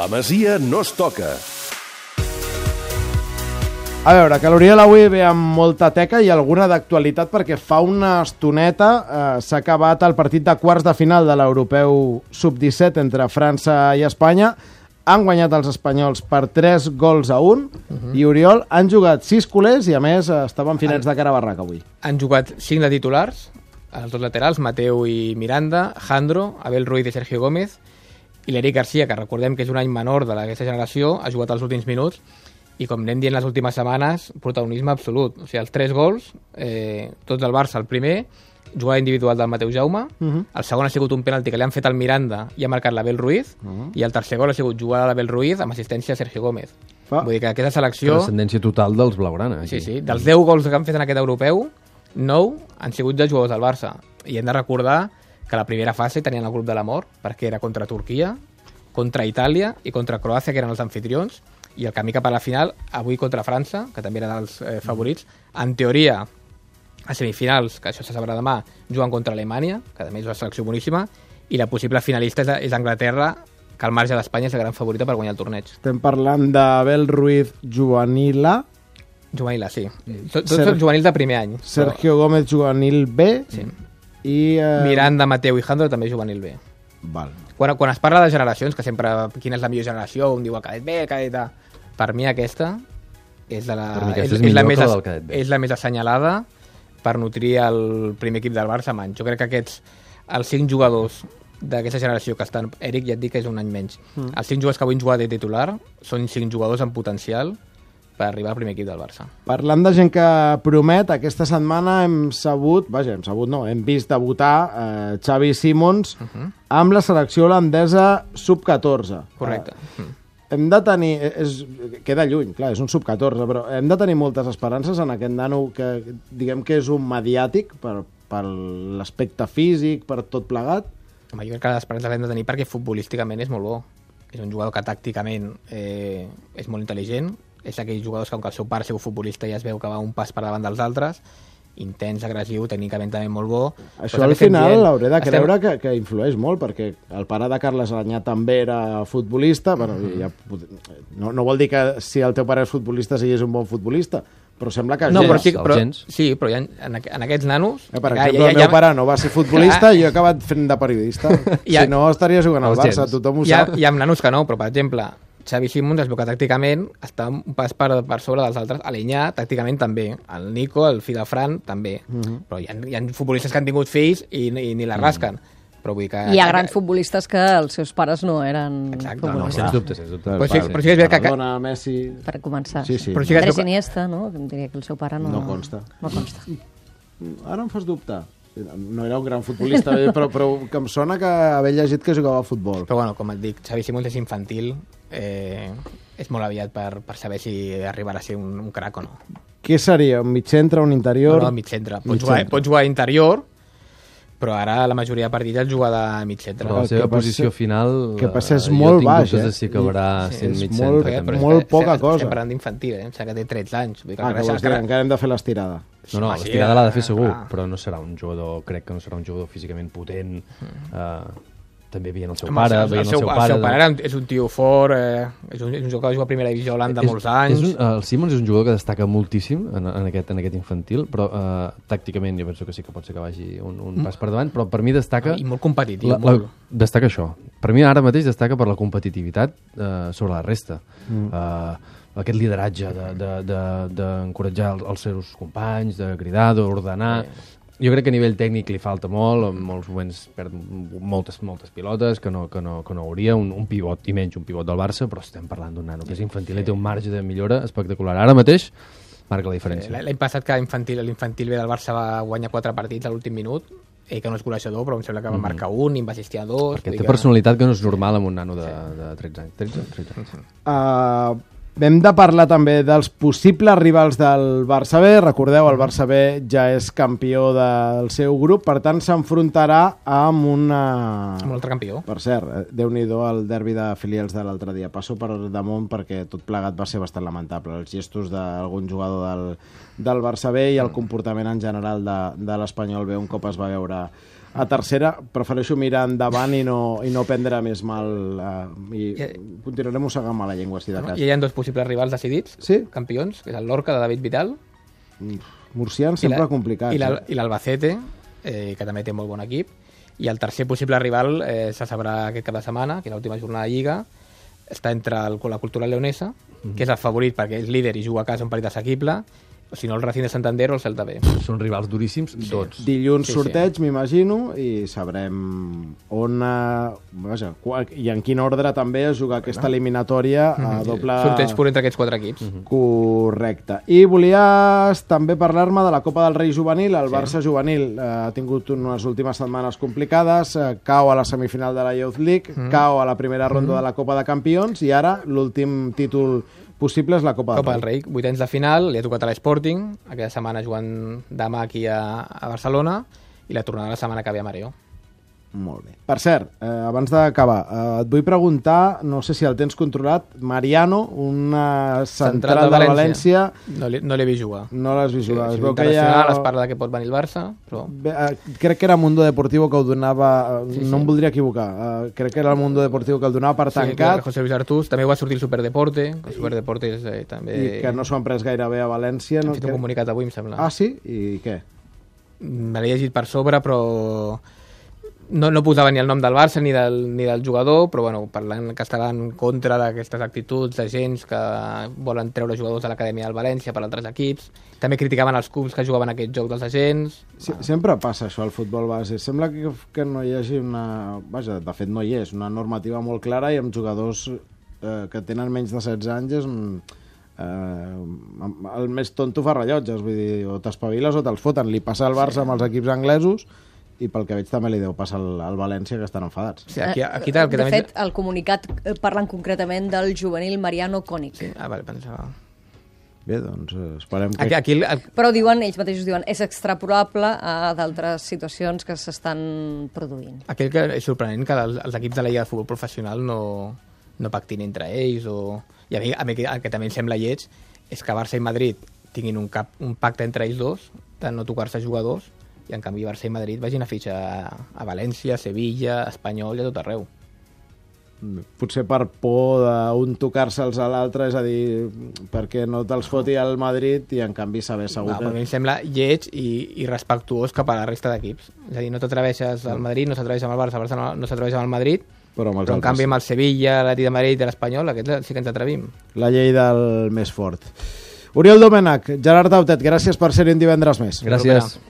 La Masia no es toca. A veure, que l'Oriol avui ve amb molta teca i alguna d'actualitat perquè fa una estoneta eh, s'ha acabat el partit de quarts de final de l'Europeu Sub-17 entre França i Espanya. Han guanyat els espanyols per 3 gols a 1 uh -huh. i Oriol han jugat 6 culers i a més eh, estaven finets de cara a barraca avui. Han jugat 5 de titulars, els dos laterals, Mateu i Miranda, Jandro, Abel Ruiz i Sergio Gómez, i l'Eric Garcia, que recordem que és un any menor de aquesta generació, ha jugat els últims minuts, i com anem dient les últimes setmanes, protagonisme absolut. O sigui, els tres gols, eh, tots del Barça, el primer, jugada individual del Mateu Jaume, uh -huh. el segon ha sigut un penalti que li han fet al Miranda i ha marcat l'Abel Ruiz, uh -huh. i el tercer gol ha sigut jugada d'Abel Ruiz amb assistència a Sergio Gómez. Fa. Vull dir que aquesta selecció... Transcendència total dels blaugrana. Aquí. Sí, sí, dels 10 gols que han fet en aquest europeu, 9 han sigut de jugadors del Barça. I hem de recordar que la primera fase tenien el grup de la mort, perquè era contra Turquia, contra Itàlia i contra Croàcia, que eren els anfitrions, i el camí cap a la final, avui contra França, que també era dels eh, favorits, en teoria, a semifinals, que això se sabrà demà, juguen contra Alemanya, que també és una selecció boníssima, i la possible finalista és, és Anglaterra, que al marge d'Espanya és la gran favorita per guanyar el torneig. Estem parlant d'Abel Ruiz Juanila, Juvenil, sí. Tots Ser- són juvenils de primer any. Sergio Gómez Juvenil B Sí. I... Eh, Miranda, Mateu i Jandro també juvenil B. Val. Quan, quan es parla de generacions, que sempre quina és la millor generació, un diu el cadet B, el cadet A... Per mi aquesta és, de la, mi aquesta és la més, és la més assenyalada per nutrir el primer equip del Barça amb anys. Jo crec que aquests, els cinc jugadors d'aquesta generació que estan... Eric, ja et dic que és un any menys. Mm. Els cinc jugadors que avui han jugat de titular són cinc jugadors amb potencial per arribar al primer equip del Barça. Parlant de gent que promet, aquesta setmana hem sabut, vaja, hem sabut no, hem vist debutar eh, Xavi Simons uh -huh. amb la selecció holandesa sub-14. Correcte. Eh, Mm. hem de tenir, és, queda lluny, clar, és un sub-14, però hem de tenir moltes esperances en aquest nano que diguem que és un mediàtic per, per l'aspecte físic, per tot plegat. Home, jo crec que l'esperança l'hem de tenir perquè futbolísticament és molt bo. És un jugador que tàcticament eh, és molt intel·ligent, és d'aquells jugadors que, com que el seu pare sigut futbolista, ja es veu que va un pas per davant dels altres, intens, agressiu, tècnicament també molt bo. Això Però al estem final dient- l'hauré de estem- creure que, que influeix molt, perquè el pare de Carles Aranyà també era futbolista, bueno, Mm-hmm. ja, pot- no, no vol dir que si el teu pare és futbolista siguis un bon futbolista, però sembla que No, gens. però sí, però, gens. sí, però ha, en, en aquests nanos... Eh, per ja- exemple, ja- el ja- meu pare no va ser futbolista i jo he acabat fent de periodista. Ja- si no, estaria jugant al Barça, gens. tothom ho ha, sap. hi ha nanos que no, però per exemple, Xavi Simons es veu que tàcticament està un pas per, per sobre dels altres. Alenyà, tàcticament també. El Nico, el fill de Fran, també. Mhm. Però hi ha, hi ha futbolistes que han tingut fills i, i ni la rasquen. Però vull que... Hi ha grans futbolistes que els seus pares no eren Exacte, no, No, futbolistes, sens dubte, sens dubte. Però sí, però sí que és veritat que... Maradona, Messi... per començar. Sí, sí. Però sí que Andrés Iniesta, no? Diria que el seu pare no... No consta. No consta. Ara em fas dubtar. No era un gran futbolista, eh, però, però que em sona que haver llegit que jugava a futbol. Però bueno, com et dic, Xavi Simons és infantil, eh, és molt aviat per, per saber si arribarà a ser un, un crac o no. Què seria? Un mig centre, un interior? No, no, mig centre. Pots Mig jugar, centre. pots jugar a interior, però ara la majoria de partits el juga de mig centre. Però la seva que passa- posició final... que passa és eh, molt jo tinc baix, dubtes eh? de si acabarà Sí, sent mig molt- centre. Molt estem- poca estem cosa. parlant d'infantil, eh? Em sembla que té 13 anys. Vull dir que Ah, que encara vols dir, encara hem de fer l'estirada. No, no, l'estirada l'ha de fer eh, segur, clar. però no serà un jugador, crec que no serà un jugador físicament potent. Eh, també veient el seu pare, el, el, veient seu, el seu el pare... seu pare un, és un tio fort, eh, és, un, és un jugador que juga a primera divisió a Holanda molts anys. És un, el Simons és un jugador que destaca moltíssim en, en, aquest, en aquest infantil, però uh, tàcticament jo penso que sí que pot ser que vagi un, un pas per davant, però per mi destaca... I molt competitiu. La, la, molt. destaca això. Per mi ara mateix destaca per la competitivitat eh, sobre la resta. Mm. Eh, aquest lideratge d'encoratjar de, de, d'encoratjar els, els seus companys, de cridar, d'ordenar... Jo crec que a nivell tècnic li falta molt, en molts moments perd moltes, moltes pilotes que no, que no, que no hauria, un, un pivot i menys un pivot del Barça, però estem parlant d'un nano que és infantil i té un marge de millora espectacular. Ara mateix marca la diferència. L'any passat que l'infantil l'infantil B del Barça va guanyar quatre partits a l'últim minut, ell que no és golejador, però em sembla que va marcar un i va assistir a dos. Perquè té que- personalitat que no és normal amb un nano de, de 13 anys. 13? 13. Uh, Hem de parlar també dels possibles rivals del Barça B. Recordeu, el Barça B ja és campió del seu grup, per tant s'enfrontarà amb una... Amb l'altre campió. Per cert, eh, déu-n'hi-do el derbi de filials de l'altre dia. Passo per damunt perquè tot plegat va ser bastant lamentable. Els gestos d'algun jugador del, del Barça B i el comportament en general de, de l'Espanyol B un cop es va veure a tercera. Prefereixo mirar endavant i no, i no prendre més mal. Eh, I I- continuarem mossegant mala llengua, si de cas. I hi ha dos possibles rivals decidits, Sí? campions, que és el Lorca de David Vidal Murcians i sempre complicats. i eh? i l'Albacete, eh, que també té molt bon equip. I el tercer possible rival eh, se sabrà aquest cap de setmana, que és l'última jornada de Lliga. Està entre el, la cultura leonesa, que és el favorit perquè és líder i juga a casa un partit assequible, si no el Racing de Santander o el Celta B. Són rivals duríssims, tots. Dilluns Sí, sí. sorteig, m'imagino, i sabrem on... eh, Vaja, i en quin ordre també es jugar aquesta eliminatòria a doble... Sorteig pur entre aquests quatre equips. Correcte. I volies també parlar-me de la Copa del Rei Juvenil. El Barça Juvenil eh, ha tingut unes últimes setmanes complicades, eh, cau a la semifinal de la Youth League, cau a la primera ronda de la Copa de Campions i ara l'últim títol possible és la Copa, Copa del del Rei. Rei, vuitens de final, li ha tocat a l'Sporting, aquesta setmana jugant demà aquí a, a Barcelona, i la tornada la setmana que ve a Mareo. Molt bé. Per cert, eh, abans d'acabar, eh, et vull preguntar, no sé si el tens controlat, Mariano, una central, de València, No li- no l'he vist jugar. no l'has vist jugar. Sí, es veu que ja... es parla de que pot venir el Barça, però... Bé, eh, crec que era Mundo Deportivo que ho donava, eh, no em voldria equivocar, eh, crec que era el Mundo Deportivo que el donava per Sí, tancat José Luis Artús, també va sortir el Superdeporte, que el Superdeporte és eh, també... i que no s'ho han pres gaire bé a València. Han No? fet un comunicat avui, em sembla. Ah, sí? I què? Me l'he llegit per sobre, però no, no posava ni el nom del Barça ni del, ni del jugador, però bueno, parlant que estava en contra d'aquestes actituds de gens que volen treure jugadors de l'acadèmia del València per altres equips. També criticaven els clubs que jugaven aquest joc dels agents. Si, sempre passa això al futbol base. Sembla que, que no hi hagi una... Vaja, de fet no hi és, una normativa molt clara i amb jugadors eh, que tenen menys de 16 anys és... mm, Eh, el més tonto fa rellotges, vull dir, o t'espaviles o te'ls foten. Li passa al Barça amb els equips anglesos i pel que veig també li deu passar al, al València, que estan enfadats. Sigui, aquí, aquí tal, que de també... fet, el comunicat eh, parlen concretament del juvenil Mariano Cònic. Sí, ah, vale, pensava... Bé, doncs eh, esperem que... Aquí, aquí el, Però diuen, ells mateixos diuen, és extrapolable a d'altres situacions que s'estan produint. aquell que és sorprenent que els, els equips de la Lliga de Futbol Professional no, no pactin entre ells o... i a mi, a mi que- el que també em sembla lleig és que Barça i Madrid tinguin un, cap, un pacte entre ells dos de no tocar-se jugadors i en canvi Barça i Madrid vagin a fitxar a, a València, Sevilla, Espanyol i a tot arreu. potser per por d'un tocar-se'ls a l'altre, és a dir, perquè no te'ls foti al Madrid i en canvi saber segur No, a mi em sembla lleig i, i respectuós cap a la resta d'equips. És a dir, no t'atreveixes al Madrid, no s'atreveix amb el Barça, el Barça no, no s'atreveix amb el Madrid, Però amb els però en altres. canvi amb el Sevilla, l'Atlètic de Madrid i l'Espanyol, aquests sí que ens atrevim. La llei del més fort. Oriol Domènech, Gerard Dautet, gràcies per ser-hi un divendres més. Gràcies.